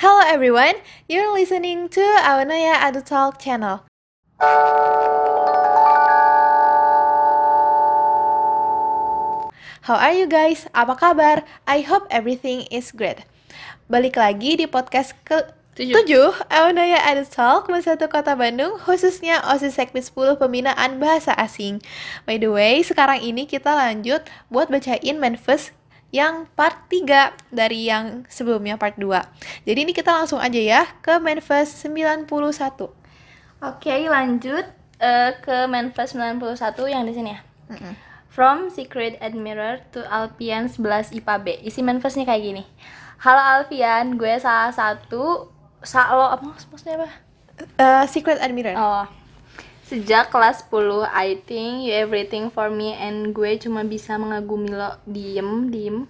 Hello everyone, you're listening to Awanaya Adu Talk channel. How are you guys? Apa kabar? I hope everything is great. Balik lagi di podcast ke Tujuh. 7 Awanaya Adu Talk Satu Kota Bandung khususnya OSIS Sekmi 10 Pembinaan Bahasa Asing. By the way, sekarang ini kita lanjut buat bacain manifest yang part 3 dari yang sebelumnya part 2. Jadi ini kita langsung aja ya ke manifest 91. Oke, lanjut eh, ke Manifest 91 yang di sini ya. From Secret Admirer to Alpian 11 IPA B. Isi manifestnya kayak gini. Halo Alfian, gue salah satu sa lo apa maksudnya apa? Eh, Secret Admirer. Oh. Sejak kelas 10, I think you everything for me and gue cuma bisa mengagumi lo diem, diem.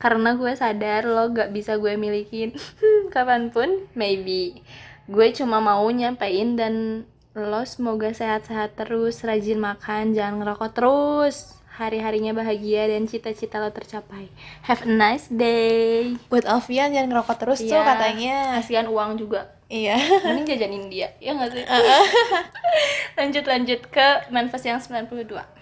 Karena gue sadar lo gak bisa gue milikin kapan pun, maybe. Gue cuma mau nyampein dan lo semoga sehat-sehat terus, rajin makan, jangan ngerokok terus. Hari-harinya bahagia dan cita-cita lo tercapai. Have a nice day. Buat Alfian jangan ngerokok terus tuh Iya, katanya. Kasihan uang juga. Iya. Mending jajanin dia, ya nggak sih? lanjut lanjut ke manifest yang 92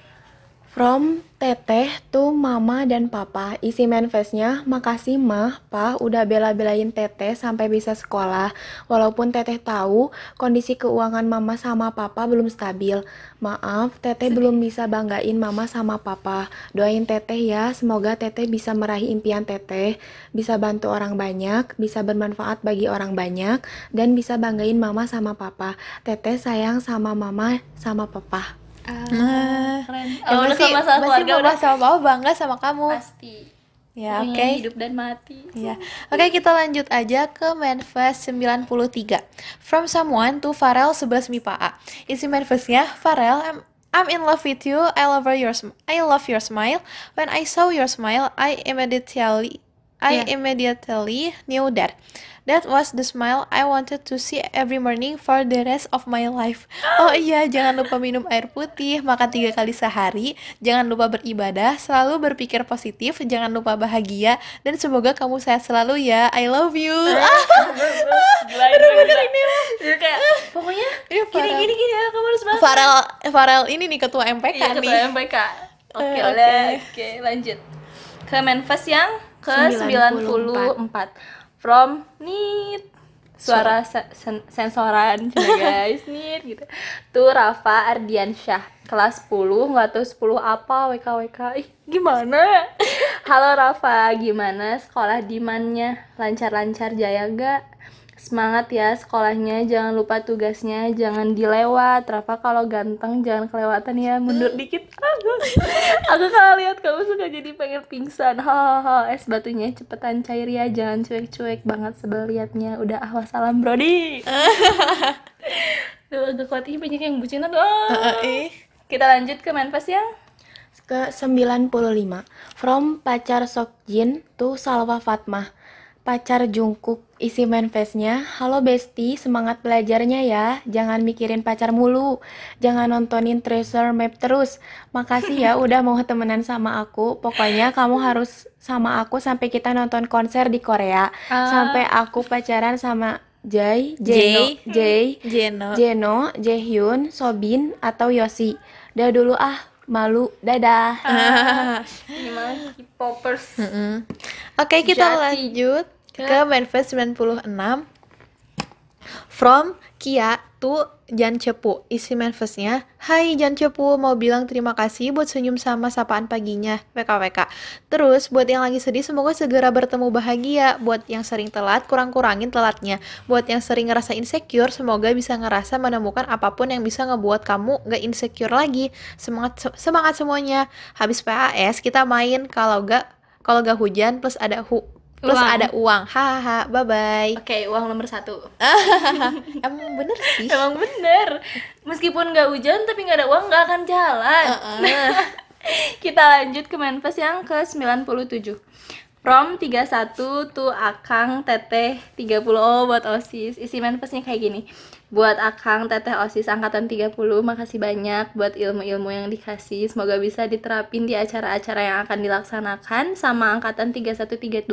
From Teteh to Mama dan Papa, isi manifestnya, makasih Mah, Pa udah bela-belain Teteh sampai bisa sekolah. Walaupun Teteh tahu kondisi keuangan Mama sama Papa belum stabil. Maaf, Teteh belum bisa banggain Mama sama Papa. Doain Teteh ya, semoga Teteh bisa meraih impian Teteh, bisa bantu orang banyak, bisa bermanfaat bagi orang banyak, dan bisa banggain Mama sama Papa. Teteh sayang sama Mama sama Papa. Nah, keren oh, udah pasti- sama sama keluarga udah sama bangga sama kamu. pasti Ya, oke. Pokoknya hidup dan mati Ya. Oke, kita lanjut aja ke manifest 93. From someone to Farel 11 MIPA A. Isi manifestnya, Farel, I'm, I'm in love with you. I love your I love your smile. When I saw your smile, I immediately I Yeah. immediately knew that that was the smile I wanted to see every morning for the rest of my life. Oh iya, jangan lupa minum air putih, makan tiga kali sehari, jangan lupa beribadah, selalu berpikir positif, jangan lupa bahagia, dan semoga kamu sehat selalu ya. I love you. bener-bener ini kayak pokoknya Iya, gini ya kamu harus banget Farel, Farel ini nih ketua MPK iya nih. ketua MPK oke udah oke. oke lanjut ke manifest yang ke 94. 94 from Nit suara se- sen- sensoran guys Nit gitu. Tuh Rafa Ardiansyah kelas 10 nggak tahu 10 apa WK WK ih gimana? Halo Rafa gimana? Sekolah dimannya? Lancar-lancar jaya gak Semangat ya sekolahnya, jangan lupa tugasnya, jangan dilewat. Rafa kalau ganteng jangan kelewatan ya, mundur dikit. Aku, kalau lihat kamu suka jadi pengen pingsan. Hahaha, es batunya cepetan cair ya, jangan cuek-cuek banget sebel liatnya. Udah ah wassalam Brody. Duh, agak kuat ih banyak yang bucinan. Ah. Eh, Kita lanjut ke manifest yang ke 95 From pacar Sokjin to Salwa Fatmah Pacar Jungkook isi manifestnya Halo Besti, semangat belajarnya ya Jangan mikirin pacar mulu Jangan nontonin Treasure Map terus Makasih ya udah mau temenan sama aku Pokoknya kamu harus sama aku sampai kita nonton konser di Korea Ah. Sampai aku pacaran sama Jay, Jeno, Jay, Jeno. Jeno, Jaehyun, Sobin, atau Yosi. Dah dulu ah, malu. Dadah. gimana K-popers. Mm-mm. Oke, kita Jati. lanjut ke manifest 96. From Kia to Jan Cepu. Isi manifestnya, Hai Jan Cepu, mau bilang terima kasih buat senyum sama sapaan paginya, WKWK. Terus, buat yang lagi sedih, semoga segera bertemu bahagia. Buat yang sering telat, kurang-kurangin telatnya. Buat yang sering ngerasa insecure, semoga bisa ngerasa menemukan apa pun yang bisa ngebuat kamu gak insecure lagi. Semangat semangat semuanya. Habis PAS, kita main kalau gak kalau gak hujan plus ada hu plus Uang. ada uang. Hahaha, bye bye. Oke, uang nomor satu. Emang bener sih. Emang bener Meskipun nggak hujan tapi nggak ada uang nggak akan jalan Kita lanjut ke manifest yang ke 97 From 31 to Akang Teteh 30 Oh buat OSIS Isi manifestnya kayak gini Buat Akang, Teteh Osis angkatan 30, makasih banyak buat ilmu-ilmu yang dikasih. Semoga bisa diterapin di acara-acara yang akan dilaksanakan sama angkatan 3132.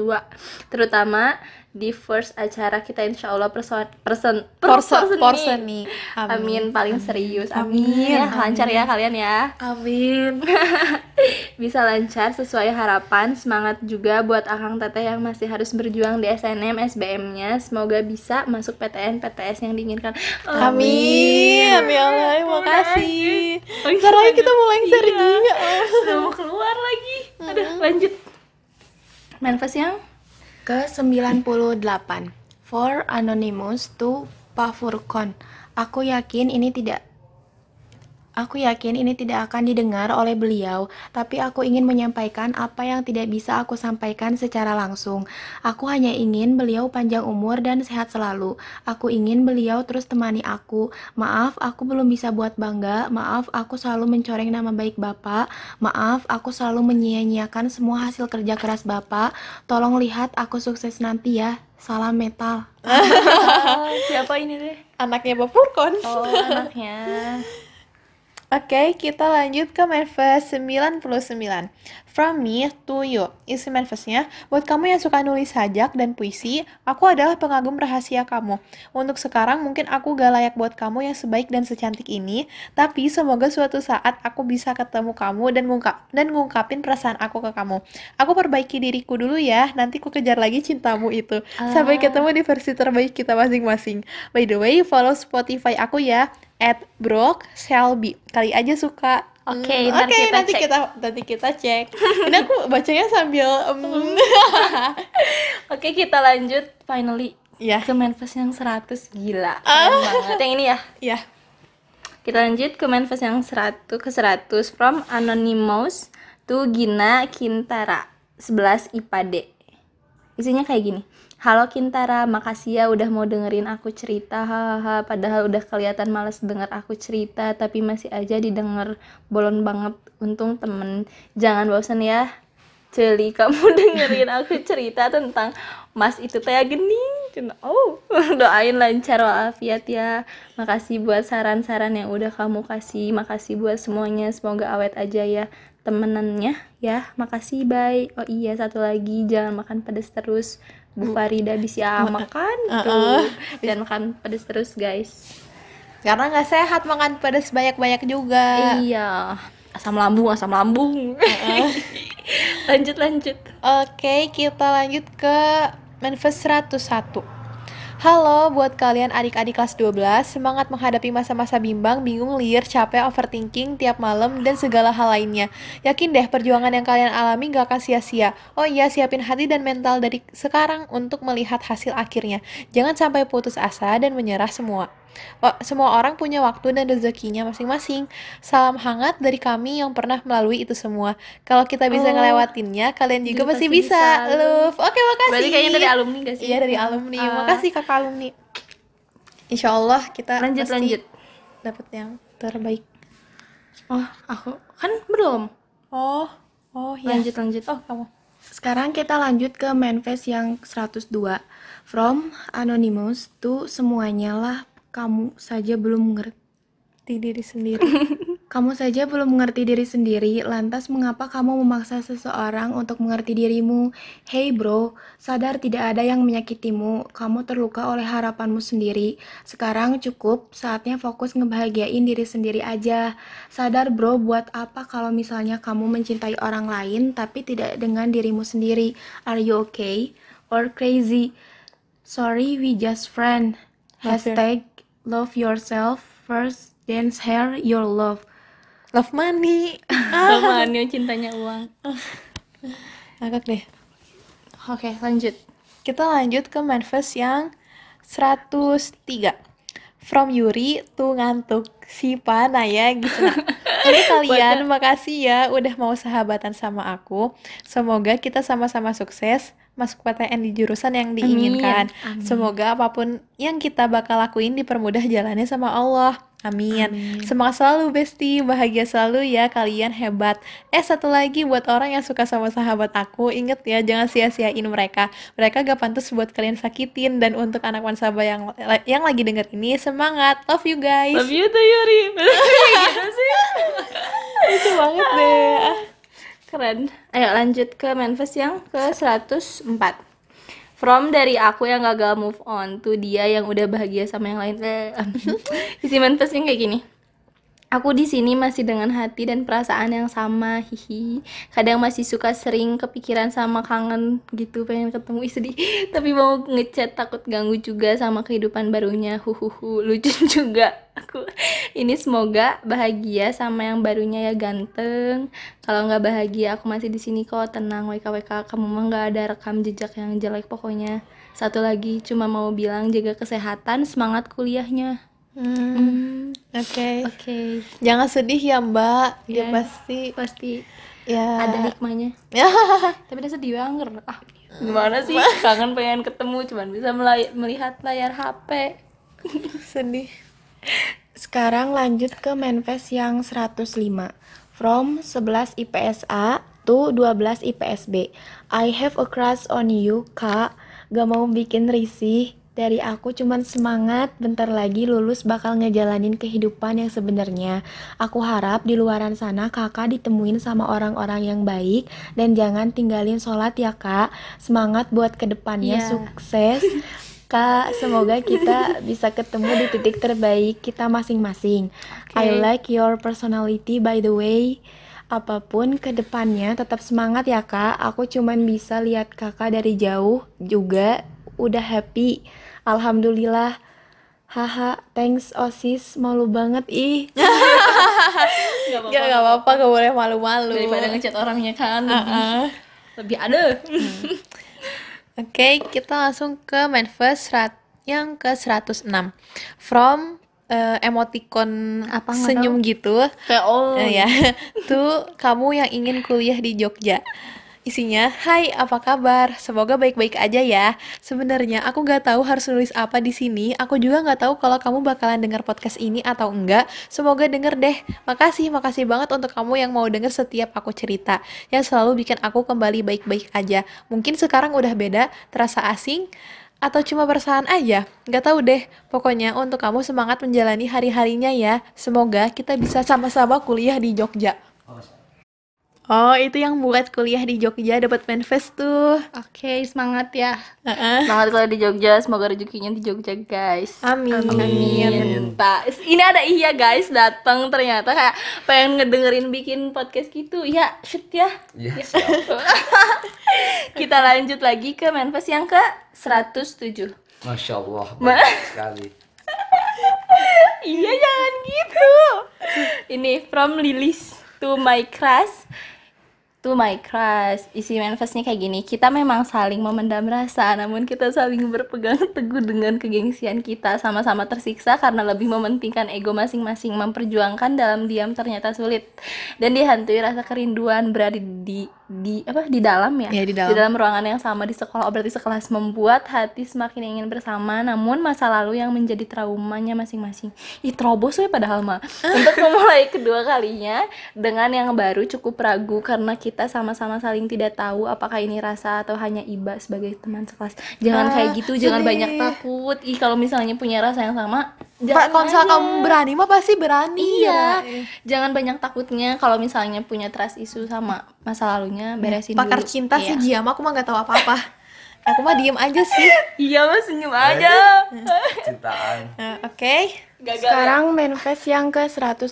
Terutama di first acara kita insya Allah person person Porsen, person porsen nih. nih. Amin. paling serius. Amin, Amin. Ya, amin. lancar ya kalian ya. Amin. Bisa lancar sesuai harapan. Semangat juga buat Akang Teteh yang masih harus berjuang di SNM SBM-nya. Semoga bisa masuk PTN PTS yang diinginkan. Amin. Amin ya Allah. Terima kasih. Oh, Bentar lagi kita mulai Iya. sergi. Ya Allah. Udah mau keluar lagi. Aduh, lanjut. Manifest yang Ke-98 For Anonymous to Pafurkon Aku yakin ini tidak Aku yakin ini tidak akan didengar oleh beliau, tapi aku ingin menyampaikan apa yang tidak bisa aku sampaikan secara langsung. Aku hanya ingin beliau panjang umur dan sehat selalu. Aku ingin beliau terus temani aku. Maaf, aku belum bisa buat bangga. Maaf, aku selalu mencoreng nama baik Bapak. Maaf, aku selalu menyia-nyiakan semua hasil kerja keras Bapak. Tolong lihat aku sukses nanti ya. Salam metal. Siapa ini deh? Anaknya Bapak Furkon. Oh, anaknya. Oke, kita lanjut ke manifest 99. From me to you. Isi manifestnya, buat kamu yang suka nulis sajak dan puisi, aku adalah pengagum rahasia kamu. Untuk sekarang mungkin aku gak layak buat kamu yang sebaik dan secantik ini, tapi semoga suatu saat aku bisa ketemu kamu dan ngungkap dan ngungkapin perasaan aku ke kamu. Aku perbaiki diriku dulu ya, nanti ku kejar lagi cintamu itu. Sampai ketemu di versi terbaik kita masing-masing. By the way, follow Spotify aku ya at Brooke Shelby. Kali aja suka. Oke, Hmm, ntar oke, kita nanti cek. kita nanti kita cek. Ini aku bacanya sambil um, Oke, kita lanjut finally ya. ke manifest yang 100 gila. Keren banget. Yang ini ya. Ya. Kita lanjut ke manifest yang 100 ke 100 from Anonymous to Gina Kintara 11 IPA D. Isinya kayak gini. Halo Kintara, makasih ya udah mau dengerin aku cerita. Hahaha, padahal udah kelihatan males denger aku cerita, tapi masih aja didengar bolon banget. Untung temen. Jangan bosan ya. Celi, kamu dengerin aku cerita tentang Mas itu teh. Cina, Oh, doain lancar walafiat ya. Makasih buat saran-saran yang udah kamu kasih. Makasih buat semuanya. Semoga awet aja ya temenannya ya. Makasih, bye. Oh iya, satu lagi jangan makan pedas terus. Bu Farida bisa makan tuh. Jangan makan pedas terus, guys. Karena nggak sehat makan pedas banyak-banyak juga. Iya. Asam lambung, asam lambung. lanjut, lanjut. Oke, kita lanjut ke manifest 101. Halo buat kalian adik-adik kelas 12, semangat menghadapi masa-masa bimbang, bingung, liar, capek, overthinking tiap malam, dan segala hal lainnya. Yakin deh perjuangan yang kalian alami gak akan sia-sia. Oh iya, siapin hati dan mental dari sekarang untuk melihat hasil akhirnya. Jangan sampai putus asa dan menyerah semua. Oh, semua orang punya waktu dan rezekinya masing-masing. Salam hangat dari kami yang pernah melalui itu semua. Kalau kita bisa Oh, ngelewatinnya, kalian juga juga pasti bisa. bisa. Love. Oke, makasih. Berarti kayaknya dari alumni gak sih? Iya dari alumni. Ah. Makasih kakak alumni. Insya Allah kita Lanjut, pasti lanjut. dapat yang terbaik. Oh, aku kan belum. Oh, oh ya. Lanjut, lanjut. Oh kamu. Sekarang kita lanjut ke manifest yang 102 From Anonymous to semuanya lah kamu saja belum mengerti Di diri sendiri. Kamu saja belum mengerti diri sendiri, lantas mengapa kamu memaksa seseorang untuk mengerti dirimu? Hey bro, sadar tidak ada yang menyakitimu, kamu terluka oleh harapanmu sendiri. Sekarang cukup, saatnya fokus ngebahagiain diri sendiri aja. Sadar bro, buat apa kalau misalnya kamu mencintai orang lain tapi tidak dengan dirimu sendiri? Are you okay? Or crazy? Sorry, we just friend. Hashtag love yourself first, then share your love. Love money. Sama Nio cintanya uang. Agak deh. Oke, lanjut. Kita lanjut ke manifest yang 103. From Yuri to ngantuk si Panaya gitu. Untuk kalian makasih ya udah mau sahabatan sama aku. Semoga kita sama-sama sukses masuk PTN di jurusan yang diinginkan. Semoga apa pun yang kita bakal lakuin dipermudah jalannya sama Allah. Amin. Semangat selalu Besti, bahagia selalu ya kalian hebat. Eh satu lagi buat orang yang suka sama sahabat aku, inget ya jangan sia-siain mereka. Mereka gak pantas buat kalian sakitin dan untuk anak Wansaba yang yang lagi denger ini semangat. Love you guys. Love you tuh Yuri. gitu sih. Lucu banget deh. Keren. Ayo lanjut ke manifest yang ke 104. From dari aku yang gagal move on to dia yang udah bahagia sama yang lain. Eh, Isi manifestnya kayak gini. Aku di sini masih dengan hati dan perasaan yang sama, hihi. Kadang masih suka sering kepikiran sama kangen gitu, pengen ketemu sedih. Tapi mau ngechat takut ganggu juga sama kehidupan barunya, huhuhu. Lucu juga aku. Ini semoga bahagia sama yang barunya ya ganteng. Kalau nggak bahagia, aku masih di sini kok. Tenang, WKWK. Kamu mah nggak ada rekam jejak yang jelek pokoknya. Satu lagi, cuma mau bilang jaga kesehatan, semangat kuliahnya. Hmm, Oke. Oke, Jangan sedih ya Mbak. Ya Iya. pasti. pasti Ya. ada hikmahnya. Ya. Tapi dia sedih banget. Ah, gimana sih? Kangen pengen ketemu, cuman bisa melihat layar HP. sedih. Sekarang lanjut ke manifest yang 105. From 11 IPSA to 12 IPSB. I have a crush on you, Kak. Gak mau bikin risih. Dari aku cuman semangat, bentar lagi lulus bakal ngejalanin kehidupan yang sebenarnya. Aku harap di luaran sana kakak ditemuin sama orang-orang yang baik dan jangan tinggalin sholat ya kak. Semangat buat ke depannya Iya. sukses. Kak, semoga kita bisa ketemu di titik terbaik kita masing-masing. I Oke. like your personality by the way. Apa pun ke depannya tetap semangat ya kak. Aku cuman bisa lihat kakak dari jauh juga udah happy. Alhamdulillah. Haha, thanks osis, malu banget ih. Gak apa-apa. Ya nggak apa-apa, gak boleh malu-malu. Daripada ngechat orangnya kan lebih, Heeh. lebih ada. Oke, kita langsung ke manifest serat yang ke 106. From eh, emoticon Apa, senyum gitu. Kayak oh. Eh, ya. Tuh kamu yang ingin kuliah di Jogja. Isinya, Hai, apa kabar? Semoga baik-baik aja ya. Sebenarnya aku nggak tahu harus nulis apa di sini. Aku juga nggak tahu kalau kamu bakalan dengar podcast ini atau enggak. Semoga denger deh. Makasih, makasih banget untuk kamu yang mau denger setiap aku cerita. Yang selalu bikin aku kembali baik-baik aja. Mungkin sekarang udah beda, terasa asing, atau cuma perasaan aja? Nggak tahu deh. Pokoknya untuk kamu semangat menjalani hari-harinya ya. Semoga kita bisa sama-sama kuliah di Jogja. Itu yang buat kuliah di Jogja dapat manifest tuh. Oke, semangat ya. Heeh. Semangat kalau di Jogja, semoga rezekinya di Jogja, guys. Amin. Amin. Pak, ini ada iya guys datang ternyata kayak pengen ngedengerin bikin podcast gitu. Ya, shoot ya. Iya, siap. Kita lanjut lagi ke manifest yang ke 107. Masya Allah, Ma- sekali. Iya jangan gitu. Ini from Lilis to my crush. To my crush. Isi manifestnya kayak gini. Kita memang saling memendam rasa, namun kita saling berpegang teguh dengan kegengsian kita. Sama-sama tersiksa karena lebih mementingkan ego masing-masing. Memperjuangkan dalam diam ternyata sulit. Dan dihantui rasa kerinduan berada di di apa di dalam ya? Iya, di dalam. ruangan yang sama di sekolah. Oh, berarti sekelas membuat hati semakin ingin bersama namun masa lalu yang menjadi traumanya masing-masing. Ih terobos ya padahal mah untuk memulai kedua kalinya dengan yang baru cukup ragu karena kita sama-sama saling tidak tahu apakah ini rasa atau hanya iba sebagai teman sekelas. Jangan Ah, kayak gitu jangan sedih. banyak takut. Ih kalau misalnya punya rasa yang sama Pak, jangan kalau misalnya kamu berani mah pasti berani. Iya, ya. jangan banyak takutnya kalau misalnya punya trust issue sama masa lalunya beresin Pakar dulu. cinta Iya. sih Giam, aku mah nggak tahu apa-apa. aku mah diem aja sih. Iya mas senyum aja. Cintaan. Nah, Oke. Gagal. Sekarang manifest yang ke 108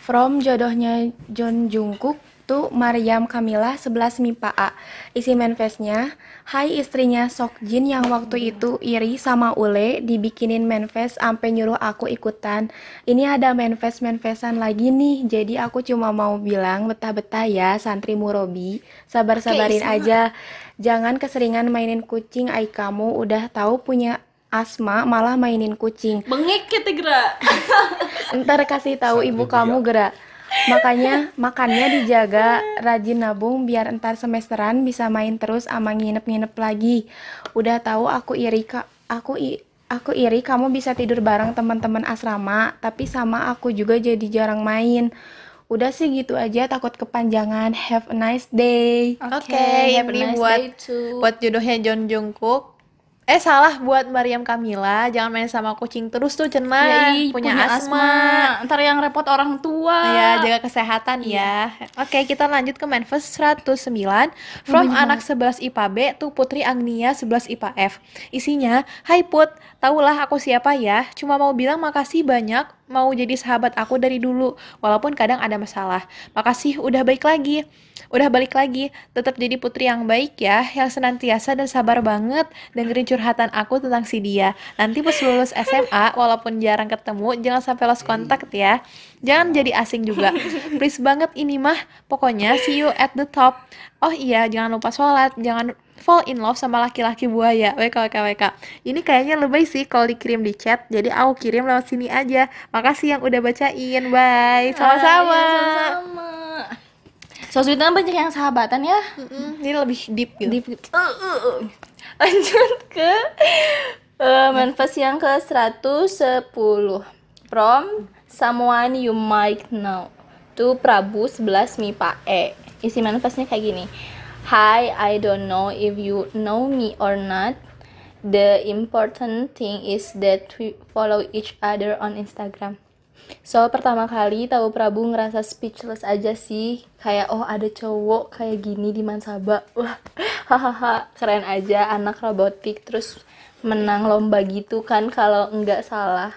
From jodohnya John Jungkook to Mariam Kamila 11 MIPA A Isi manifestnya Hai istrinya Sok Jin yang waktu itu iri sama Ule Dibikinin manifest sampai nyuruh aku ikutan Ini ada manifest-manifestan lagi nih Jadi aku cuma mau bilang betah-betah ya santri Murobi Sabar-sabarin sama. aja Jangan keseringan mainin kucing Ai kamu udah tahu punya asma malah mainin kucing Bengek kita gerak. Ntar kasih tahu ibu kamu gerak. Makanya makannya dijaga, rajin nabung biar entar semesteran bisa main terus ama nginep-nginep lagi. Udah tahu aku iri kak, aku i- Aku iri kamu bisa tidur bareng teman-teman asrama, tapi sama aku juga jadi jarang main. Udah sih gitu aja, takut kepanjangan. Have a nice day. Oke, have a ini nice buat buat jodohnya John Jungkook. Eh salah buat Mariam Kamila, jangan main sama kucing terus tuh Ya, cenah, ih, punya, asma. Ntar yang repot orang tua. Ya, jaga kesehatan ya. Oke, kita lanjut ke Manfest 109 from anak 11 IPA B tuh Putri Agnia 11 IPA F. Isinya, "Hai Put, tahulah aku siapa ya. Cuma mau bilang makasih banyak mau jadi sahabat aku dari dulu, walaupun kadang ada masalah. Makasih udah baik lagi. Udah balik lagi, tetap jadi putri yang baik ya, yang senantiasa dan sabar banget dengerin curhatan aku tentang si dia. Nanti pas lulus SMA, walaupun jarang ketemu, jangan sampai lost contact ya. Jangan jadi asing juga. Please banget ini mah. Pokoknya see you at the top. Oh iya, jangan lupa sholat, jangan fall in love sama laki-laki buaya. WK WK WK. Ini kayaknya lebay sih kalau dikirim di chat. Jadi aku kirim lewat sini aja. Makasih yang udah bacain. Bye. Sama-sama. Ah, iya, sama-sama. So sweet kan banyak yang sahabatan ya. Mm-mm, ini lebih deep gitu. Di, uh, uh, uh. Lanjut ke uh, manifest yang ke 110 From someone you might know To Prabu 11 MIPA E Isi manifestnya kayak gini Hi, I don't know if you know me or not The important thing is that we follow each other on Instagram So pertama kali tahu Prabu ngerasa speechless aja sih. Kayak oh ada cowok kayak gini di Mansaba. Wah hahaha keren aja anak robotik terus menang lomba gitu kan kalau nggak salah.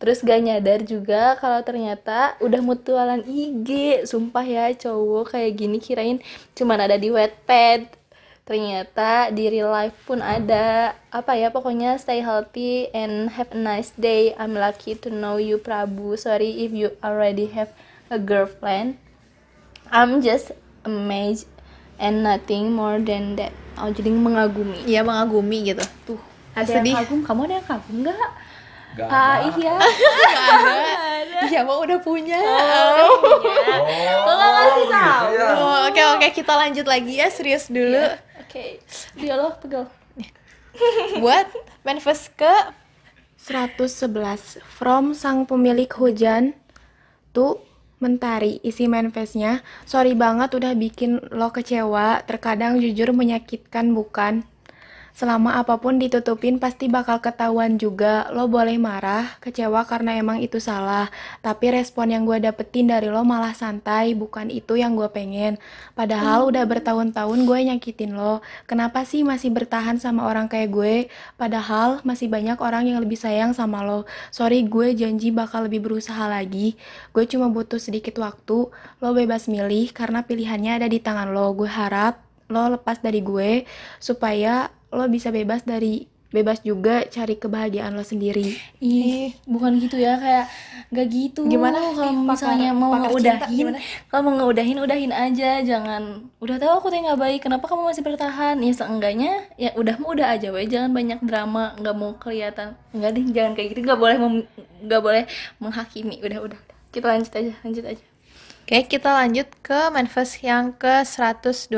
Terus gak nyadar juga kalau ternyata udah mutualan IG sumpah ya cowok kayak gini kirain cuman ada di Wattpad ternyata di real life pun ada apa ya pokoknya stay healthy and have a nice day I'm lucky to know you Prabu sorry if you already have a girlfriend I'm just amazed and nothing more than that oh jadi mengagumi Iya mengagumi gitu. tuh ada Sedih. yang kagum kamu ada yang kagum nggak Gak ah ada. iya Iya mau udah punya. Oh, Kok nggak ngasih gitu tahu? ya. Oh, Oke oke kita lanjut lagi ya serius dulu. Oke. Dia loh pegel. Buat manifest ke 111 From sang pemilik hujan Tuh Mentari isi manifestnya. Sorry banget udah bikin lo kecewa. Terkadang jujur menyakitkan bukan Selama apa pun ditutupin pasti bakal ketahuan juga. Lo boleh marah, kecewa karena emang itu salah. Tapi respon yang gue dapetin dari lo malah santai Bukan itu yang gue pengen. Padahal udah bertahun-tahun gue nyakitin lo. Kenapa sih masih bertahan sama orang kayak gue? Padahal masih banyak orang yang lebih sayang sama lo. Sorry gue janji bakal lebih berusaha lagi. Gue cuma butuh sedikit waktu. Lo bebas milih karena pilihannya ada di tangan lo. Gue harap lo lepas dari gue supaya lo bisa bebas dari bebas juga cari kebahagiaan lo sendiri. Ih, bukan gitu ya kayak gak gitu. Gimana? Kalau Ih, misalnya pakar- mau pakar ngeudahin, kalau mau ngeudahin udahin aja, jangan udah tahu aku tuh nggak baik, kenapa kamu masih bertahan? Ya seenggaknya ya udah mau udah aja we, jangan banyak drama, nggak mau kelihatan. Enggak deh, jangan kayak gitu, nggak boleh mem- nggak boleh menghakimi. Udah udah. Kita lanjut aja, lanjut aja. Oke, kita lanjut ke manifest yang ke 112.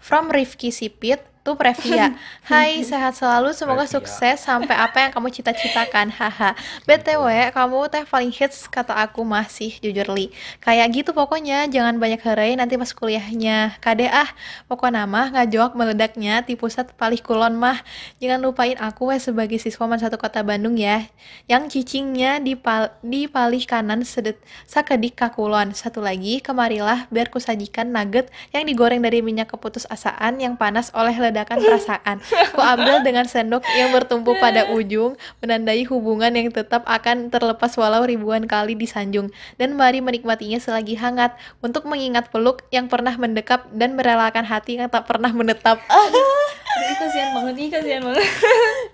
From Rifki Sipit to Previa. Hai, sehat selalu, semoga Previa. sukses sampai apa yang kamu cita-citakan. Haha. BTW, kamu teh paling hits kata aku masih jujur li. Kayak gitu pokoknya, jangan banyak herai nanti pas kuliahnya. Kade ah, pokoknya mah ngajawab meledaknya di pusat palih kulon mah. Jangan lupain aku we sebagai siswa man satu kota Bandung ya. Yang cicingnya di pal di palih kanan sedet sakedik kakulon. Satu lagi, kemarilah biar kusajikan nugget yang digoreng dari minyak keputus asaan yang panas oleh ledakan perasaan. Ku ambil dengan sendok yang bertumpu pada ujung, menandai hubungan yang tetap akan terlepas walau ribuan kali disanjung. Dan mari menikmatinya selagi hangat untuk mengingat peluk yang pernah mendekap dan merelakan hati yang tak pernah menetap. Aduh, ih, kasihan banget nih, kasihan banget.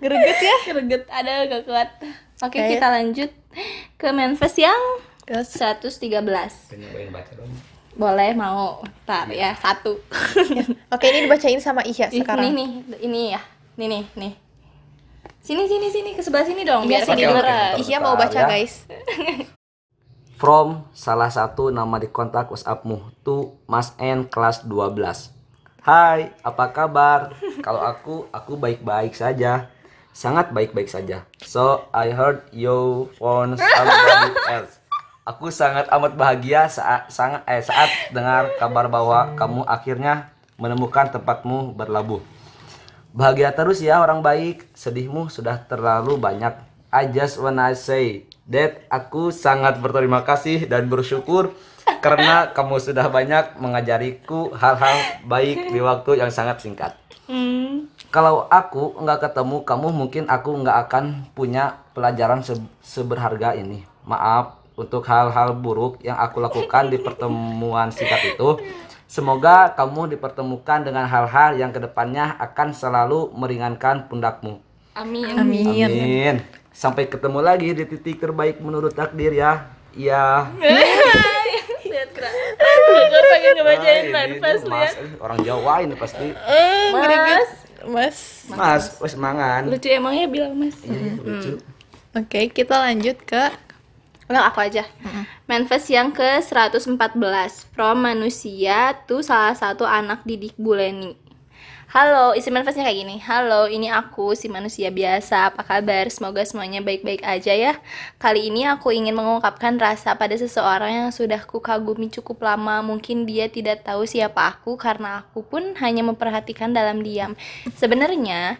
greget ya. Greget, ada gak kuat. Oke, Kayak- kita lanjut ke manifest yang Terus 113. Pengen baca dong. Boleh mau tar ya satu. Oke, ini dibacain sama Ihya Ih, sekarang. Ini nih, ini ya. Nih nih, nih. Sini sini sini ke sebelah sini dong Iya, biar sini kedengeran. bentar. Ihya mau baca, ya. guys. From salah satu nama di kontak WhatsAppmu to Mas N kelas 12. Hai, apa kabar? Kalau aku, aku baik-baik saja. sangat baik-baik saja. So, I heard you found somebody else. Aku sangat amat bahagia saat sangat eh saat dengar kabar bahwa kamu akhirnya menemukan tempatmu berlabuh. Bahagia terus ya orang baik. Sedihmu sudah terlalu banyak. I just wanna say that aku sangat berterima kasih dan bersyukur karena kamu sudah banyak mengajariku hal-hal baik di waktu yang sangat singkat. Kalau aku nggak ketemu kamu mungkin aku nggak akan punya pelajaran se- seberharga ini. Maaf untuk hal-hal buruk yang aku lakukan di pertemuan singkat itu. Semoga kamu dipertemukan dengan hal-hal yang ke depannya akan selalu meringankan pundakmu. Amin. Amin. Amin. Sampai ketemu lagi di titik terbaik menurut takdir ya. Iya. Lihat kerak. Gue pengen ngebacain Ay, manifest ya. Mas, orang Jawa ini pasti. Mas. Mas. Mas, wes mangan. Lucu emangnya bilang mas. Iya, lucu. Oke, kita lanjut ke Ulang aku aja. Manifest yang ke-114 From manusia to salah satu anak didik Bu Leni Halo, isi manifestnya kayak gini. Halo, ini aku, si manusia biasa. Apa kabar? Semoga semuanya baik-baik aja ya. Kali ini aku ingin mengungkapkan rasa pada seseorang yang sudah ku kagumi cukup lama. Mungkin dia tidak tahu siapa aku Karena aku pun hanya memperhatikan dalam diam. Sebenarnya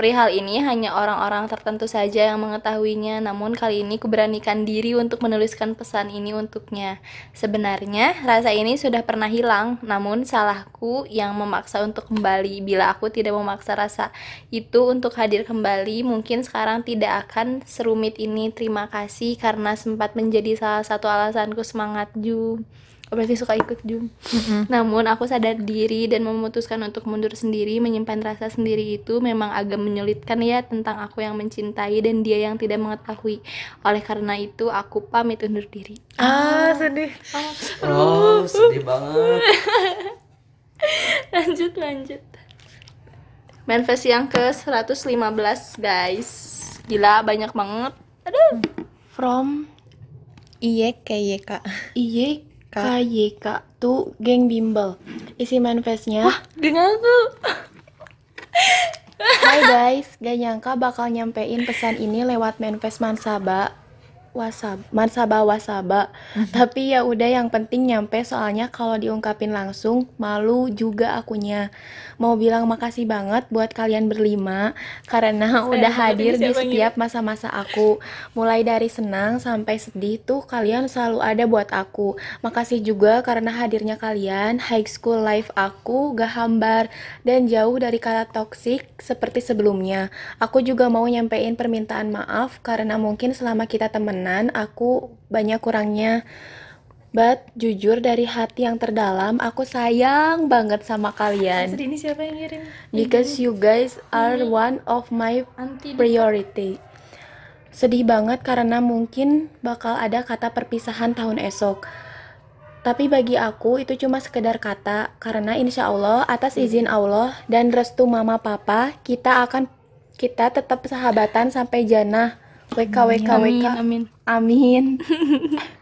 Perihal ini hanya orang-orang tertentu saja yang mengetahuinya, namun kali ini kuberanikan diri untuk menuliskan pesan ini untuknya. Sebenarnya, rasa ini sudah pernah hilang, namun salahku yang memaksa untuk kembali. Bila aku tidak memaksa rasa itu untuk hadir kembali, mungkin sekarang tidak akan serumit ini. Terima kasih karena sempat menjadi salah satu alasanku semangat Ju. Oh, berarti suka ikut Jum. Namun aku sadar diri dan memutuskan untuk mundur sendiri, menyimpan rasa sendiri itu memang agak menyulitkan ya tentang aku yang mencintai dan dia yang tidak mengetahui. Oleh karena itu aku pamit undur diri. Ah, sedih. Oh, sedih banget. lanjut lanjut. Manifest yang ke 115 guys. Gila banyak banget. Aduh. From Iye kayak kak. KYK tuh geng bimbel. Isi manifestnya, Dengan aku. Hai guys, gak nyangka bakal nyampein pesan ini lewat manifest Mansaba Wasab, Mansaba Wasaba. Tapi ya udah yang penting nyampe soalnya kalau diungkapin langsung malu juga akunya. Mau bilang makasih banget buat kalian berlima karena udah banget hadir di setiap masa-masa aku. Mulai dari senang sampai sedih tuh kalian selalu ada buat aku. Makasih juga karena hadirnya kalian. High school life aku gak hambar dan jauh dari kata toxic seperti sebelumnya. Aku juga mau nyampein permintaan maaf karena mungkin selama kita temenan aku banyak kurangnya. But jujur dari hati yang terdalam aku sayang banget sama kalian Sedih ini siapa yang ngirim? because you guys are one of my priority. Sedih banget karena mungkin bakal ada kata perpisahan tahun esok. Tapi bagi aku itu cuma sekedar kata karena insya Allah atas izin Allah dan restu mama papa kita akan kita tetap sahabatan sampai jannah. WK WK WK. Amin, amin. Amin.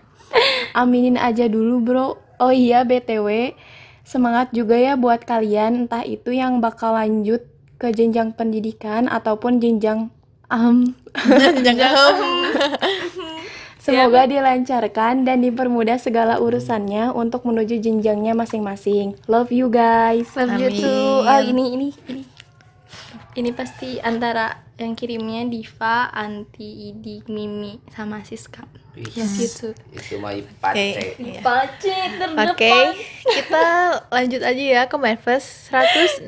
Aminin aja dulu, Bro. Oh iya, BTW, semangat juga ya buat kalian entah itu yang bakal lanjut ke jenjang pendidikan ataupun jenjang am. Jangan. Semoga dilancarkan dan dipermudah segala urusannya untuk menuju jenjangnya masing-masing. Love you guys. Love you Amin. too. Oh, ini ini ini. Ini pasti antara yang kirimnya Diva, Anti, Idi, Mimi sama Siska. Gitu. Itu mah. Pacik terdepan. Oke, kita lanjut aja ya ke manifest 116.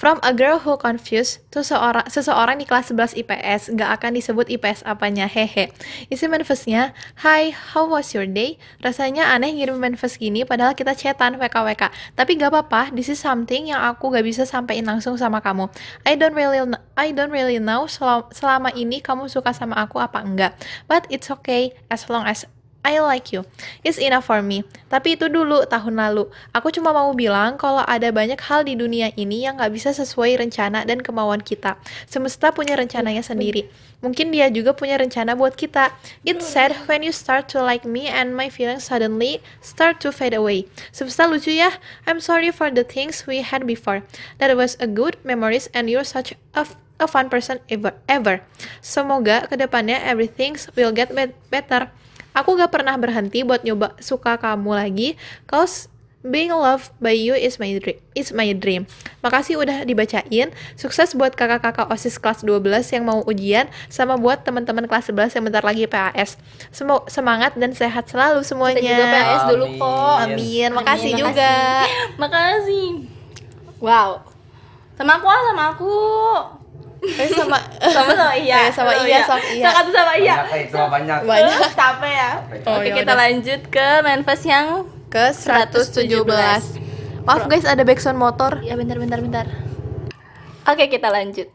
From a girl who confused to seorang seseorang di kelas 11 IPS, nggak akan disebut IPS apanya, hehe. Isi manifestnya, Hi, how was your day? Rasanya aneh ngirim manifest gini padahal kita chatan WKWK. Tapi nggak apa-apa, this is something yang aku nggak bisa sampein langsung sama kamu. I don't really I don't really know sel- selama ini kamu suka sama aku apa enggak. But it's okay as long as I like you. It's enough for me. Tapi itu dulu, tahun lalu. Aku cuma mau bilang kalau ada banyak hal di dunia ini yang nggak bisa sesuai rencana dan kemauan kita. Semesta punya rencananya sendiri. Mungkin dia juga punya rencana buat kita. It's sad when you start to like me and my feelings suddenly start to fade away. Semesta lucu ya. I'm sorry for the things we had before. That was a good memories and you're such a a fun person ever. ever. Semoga ke depannya everything will get bet- better. Aku gak pernah berhenti buat nyoba suka kamu lagi, cause being loved by you is my dream. Is my dream. Makasih udah dibacain. Sukses buat kakak-kakak OSIS kelas 12 yang mau ujian, sama buat teman-teman kelas 11 yang bentar lagi PAS. Semo- semangat dan sehat selalu semuanya. Kita juga PAS dulu Amin. kok. Amin. Makasih Amin, juga. Makasih. Wow. Sama aku ah, sama aku. Eh, sama Sama sama iya. Eh, sama iya, sama iya. Satu sama iya. Banyak itu mah banyak. banyak Capek ya. Oh, Oke, ya kita udah. lanjut ke manifest yang ke 117. Maaf guys, ada backsound motor. Ya bentar bentar bentar. Oke kita lanjut.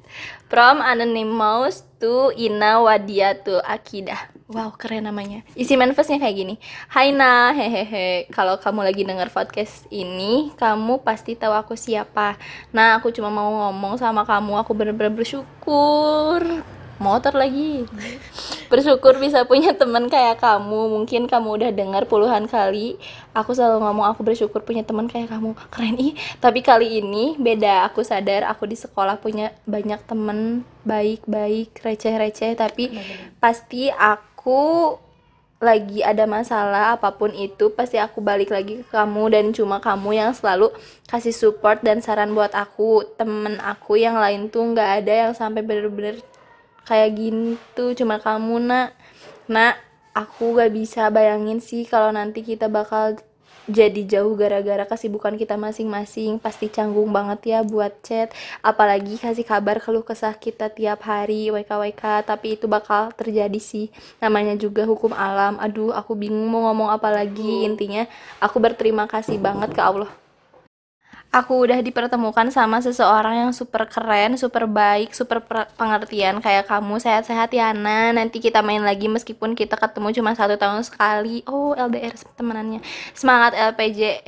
From Anonymous to Ina Wadiatu Akidah. Wow keren namanya. Isi manifestnya kayak gini. Hai Na, hehehe. Kalau kamu lagi denger podcast ini, kamu pasti tahu aku siapa. Nah aku cuma mau ngomong sama kamu. Aku bener-bener bersyukur. Motor lagi. Bersyukur bisa punya teman kayak kamu. Mungkin kamu udah dengar puluhan kali. Aku selalu ngomong aku bersyukur punya teman kayak kamu. Keren ih. Tapi kali ini beda. Aku sadar aku di sekolah punya banyak temen baik-baik, receh-receh. Tapi pasti aku lagi ada masalah apa pun itu pasti aku balik lagi ke kamu. Dan cuma kamu yang selalu kasih support dan saran buat aku. Temen aku yang lain tuh nggak ada yang sampai bener-bener kayak gitu. Cuma kamu nak. Nak aku gak bisa bayangin sih kalau nanti kita bakal jadi jauh gara-gara kesibukan kita masing-masing. Pasti canggung banget ya buat chat. Apalagi kasih kabar keluh kesah kita tiap hari WKWK tapi itu bakal terjadi sih. Namanya juga hukum alam. Aduh aku bingung mau ngomong apa lagi. Intinya aku berterima kasih banget ke Allah aku udah dipertemukan sama seseorang yang super keren, super baik, super per- pengertian kayak kamu. Sehat-sehat ya, Ana. Nanti kita main lagi meskipun kita ketemu cuma satu tahun sekali. Oh, LDR temenannya. Semangat LPJ,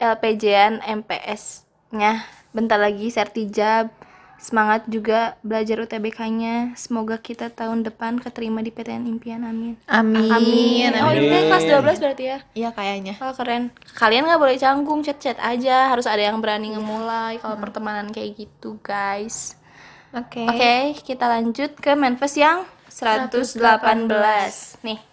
LPJ-an MPS-nya. Bentar lagi sertijab. Semangat juga belajar UTBK-nya. Semoga kita tahun depan keterima di PTN Impian. Amin. Amin. Oh, Amin. ini kelas 12 berarti ya? Iya kayaknya. Oh keren. Kalian nggak boleh canggung, chat-chat aja. Harus ada yang berani ngemulai kalau pertemanan kayak gitu, guys. Oke. Oke, kita lanjut ke manifest yang 118. Nih.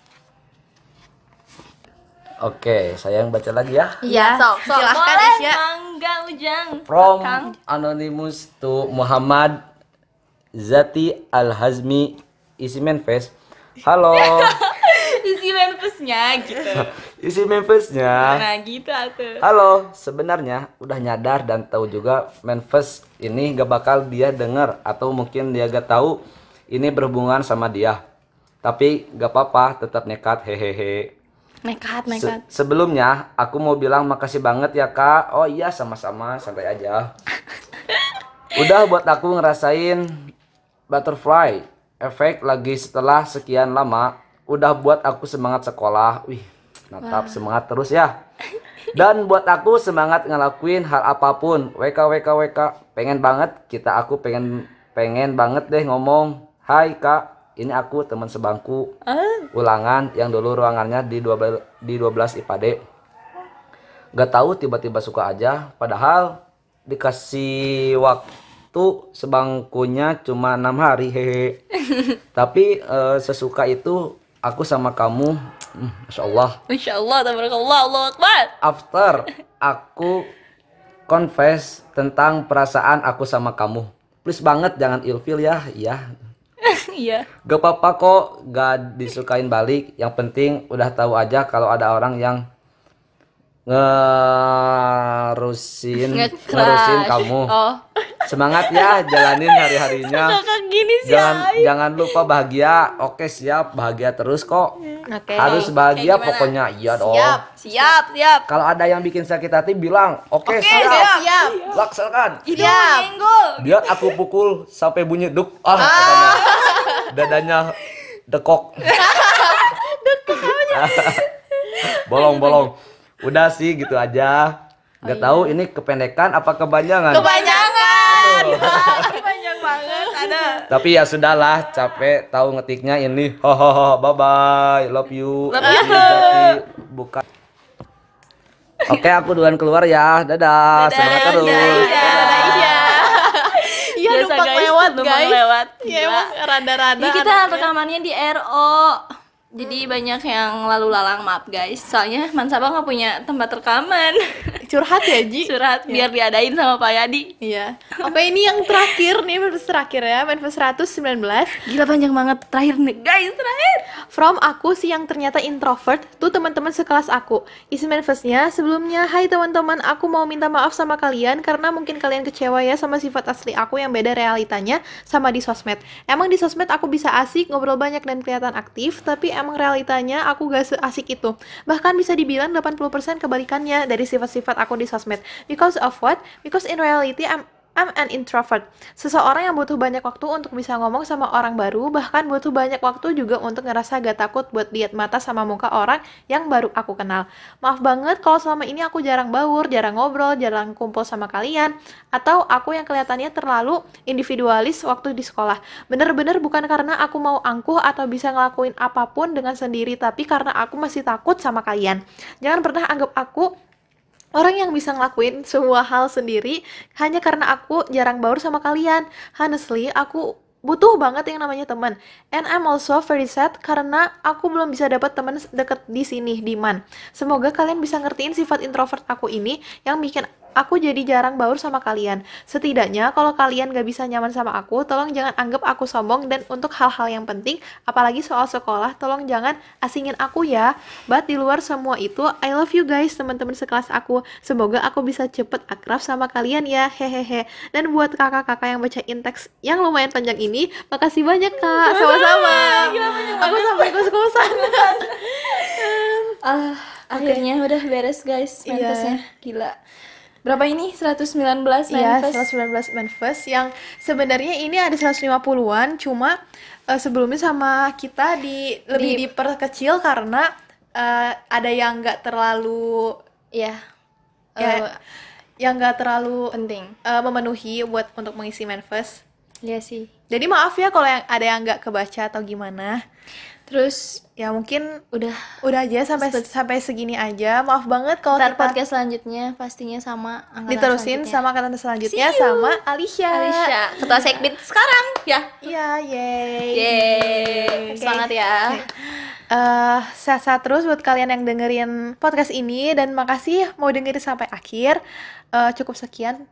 Oke, saya yang baca lagi ya. Iya, sok, sok. Silahkan, Boleh, Isya. Mangga Ujang. From Kang. Anonymous to Muhammad Zati Al-Hazmi isi manifest. Halo. Isi manifestnya gitu. isi manifestnya. Nah, gitu atuh. Halo, sebenarnya udah nyadar dan tahu juga manifest ini gak bakal dia denger atau mungkin dia gak tahu ini berhubungan sama dia. Tapi gak apa-apa, tetap nekat hehehe. Nekat, Se- nekat. sebelumnya aku mau bilang makasih banget ya kak. Oh iya sama-sama santai aja. Udah buat aku ngerasain butterfly efek lagi setelah sekian lama. Udah buat aku semangat sekolah. Wih, natap semangat terus ya. Dan buat aku semangat ngelakuin hal apa pun. WK WK WK. Pengen banget kita aku pengen pengen banget deh ngomong. Hai kak, ini aku teman sebangku. Ulangan yang dulu ruangannya di 12 di 12 IPAD. Gak tahu tiba-tiba suka aja. Padahal dikasih waktu sebangkunya cuma enam hari hehe. Tapi eh, sesuka itu aku sama kamu hmm, Masya Allah. Masya Allah, tabarakallah, Allah Akbar. after aku confess tentang perasaan aku sama kamu. Please banget jangan ilfil ya. Ya Iya. Gak apa-apa kok gak disukain balik Yang penting udah tahu aja kalau ada orang yang ngerusin Nge-crush. ngerusin kamu Oh. Semangat ya jalanin hari-harinya Kakak gini sih. Jangan jangan lupa bahagia Oke siap bahagia terus kok Oke. Harus bahagia gimana? pokoknya iya dong Siap. Siap, siap. Kalau ada yang bikin sakit hati bilang Oke Oke, siap. siap. Siap. Laksanakan Siap. Biar aku pukul sampai bunyi duk ah, katanya. dadanya dekok bolong bolong udah sih gitu aja nggak tahu ini kependekan apa kepanjangan Kepanjangan. Panjang banget. Ada. tapi ya sudahlah capek tahu ngetiknya ini hohoho bye bye love you Love you. Jati. bukan Oke, aku duluan keluar ya. Dadah. Semangat terus. Dadah. Iya, Biasa, numpang guys. lewat lewat Numpang guys lewat. ya emang rada-rada Ini kita rekamannya di RO. Jadi banyak yang lalu lalang maaf guys. Soalnya Mansaba nggak punya tempat rekaman. curhat ya Ji Surat biar diadain sama Pak Yadi. Iya. Oke, ini yang terakhir nih, Manifest terakhir ya, Manifest 119. Gila panjang banget terakhir nih guys terakhir. From aku sih yang ternyata introvert, tuh teman-teman sekelas aku. Isi manifestnya, sebelumnya, hai teman-teman, aku mau minta maaf sama kalian karena mungkin kalian kecewa ya sama sifat asli aku yang beda realitanya sama di sosmed. Emang di sosmed aku bisa asik, ngobrol banyak dan kelihatan aktif, tapi emang realitanya aku gak seasik itu. Bahkan bisa dibilang 80% kebalikannya dari sifat-sifat aku di sosmed. Because of what? Because in reality I'm I'm an introvert. Seseorang yang butuh banyak waktu untuk bisa ngomong sama orang baru, bahkan butuh banyak waktu juga untuk ngerasa gak takut buat lihat mata sama muka orang yang baru aku kenal. Maaf banget kalau selama ini aku jarang baur, jarang ngobrol, jarang kumpul sama kalian, atau aku yang kelihatannya terlalu individualis waktu di sekolah. Bener-bener bukan karena aku mau angkuh atau bisa ngelakuin apa pun dengan sendiri, tapi karena aku masih takut sama kalian. Jangan pernah anggap aku Orang yang bisa ngelakuin semua hal sendiri hanya karena aku jarang baur sama kalian. Honestly, aku butuh banget yang namanya teman. And I'm also very sad karena aku belum bisa dapat teman deket di sini di Man. Semoga kalian bisa ngertiin sifat introvert aku ini yang bikin aku jadi jarang baur sama kalian. Setidaknya kalau kalian gak bisa nyaman sama aku, tolong jangan anggap aku sombong dan untuk hal-hal yang penting, apalagi soal sekolah, tolong jangan asingin aku ya. But di luar semua itu, I love you guys teman-teman sekelas aku. Semoga aku bisa cepet akrab sama kalian ya, hehehe. Dan buat kakak-kakak yang bacain teks yang lumayan panjang ini, makasih banyak kak, sama-sama. Aku sampai kos-kosan. Ah, akhirnya udah beres guys Iya. manifestnya. Gila. Berapa ini? 119 Iya, manifest. 119 manifest yang sebenarnya ini ada 150-an, cuma eh, sebelumnya sama kita di lebih Di- diperkecil karena eh, ada yang nggak terlalu Iya. ya, Eh, yang nggak terlalu penting. eh, memenuhi buat untuk mengisi manifest. Iya sih. Jadi maaf ya kalau yang ada yang nggak kebaca atau gimana. Terus Ya mungkin udah udah aja sampai sampai segini aja. Maaf banget kalau ntar kita podcast selanjutnya pastinya sama angkatan diterusin sama kata selanjutnya sama Alicia. Alicia, ketua sekbid sekarang ya. Iya, yeay. Yeay, Oke. semangat ya. eh sehat-sehat terus buat kalian yang dengerin podcast ini dan makasih mau dengerin sampai akhir. Eh, cukup sekian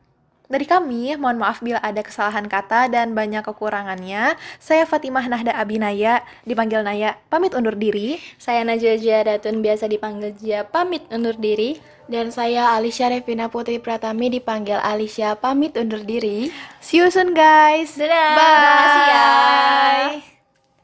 dari kami. Mohon maaf bila ada kesalahan kata dan banyak kekurangannya. Saya Fatimah Nahda Abinaya, dipanggil Naya. Pamit undur diri. Saya Najwa Jiadatun biasa dipanggil Jia, pamit undur diri. Dan saya Alicia Revina Putri Pratami dipanggil Alicia pamit undur diri. See you soon guys. Dadah. Bye. Makasih ya.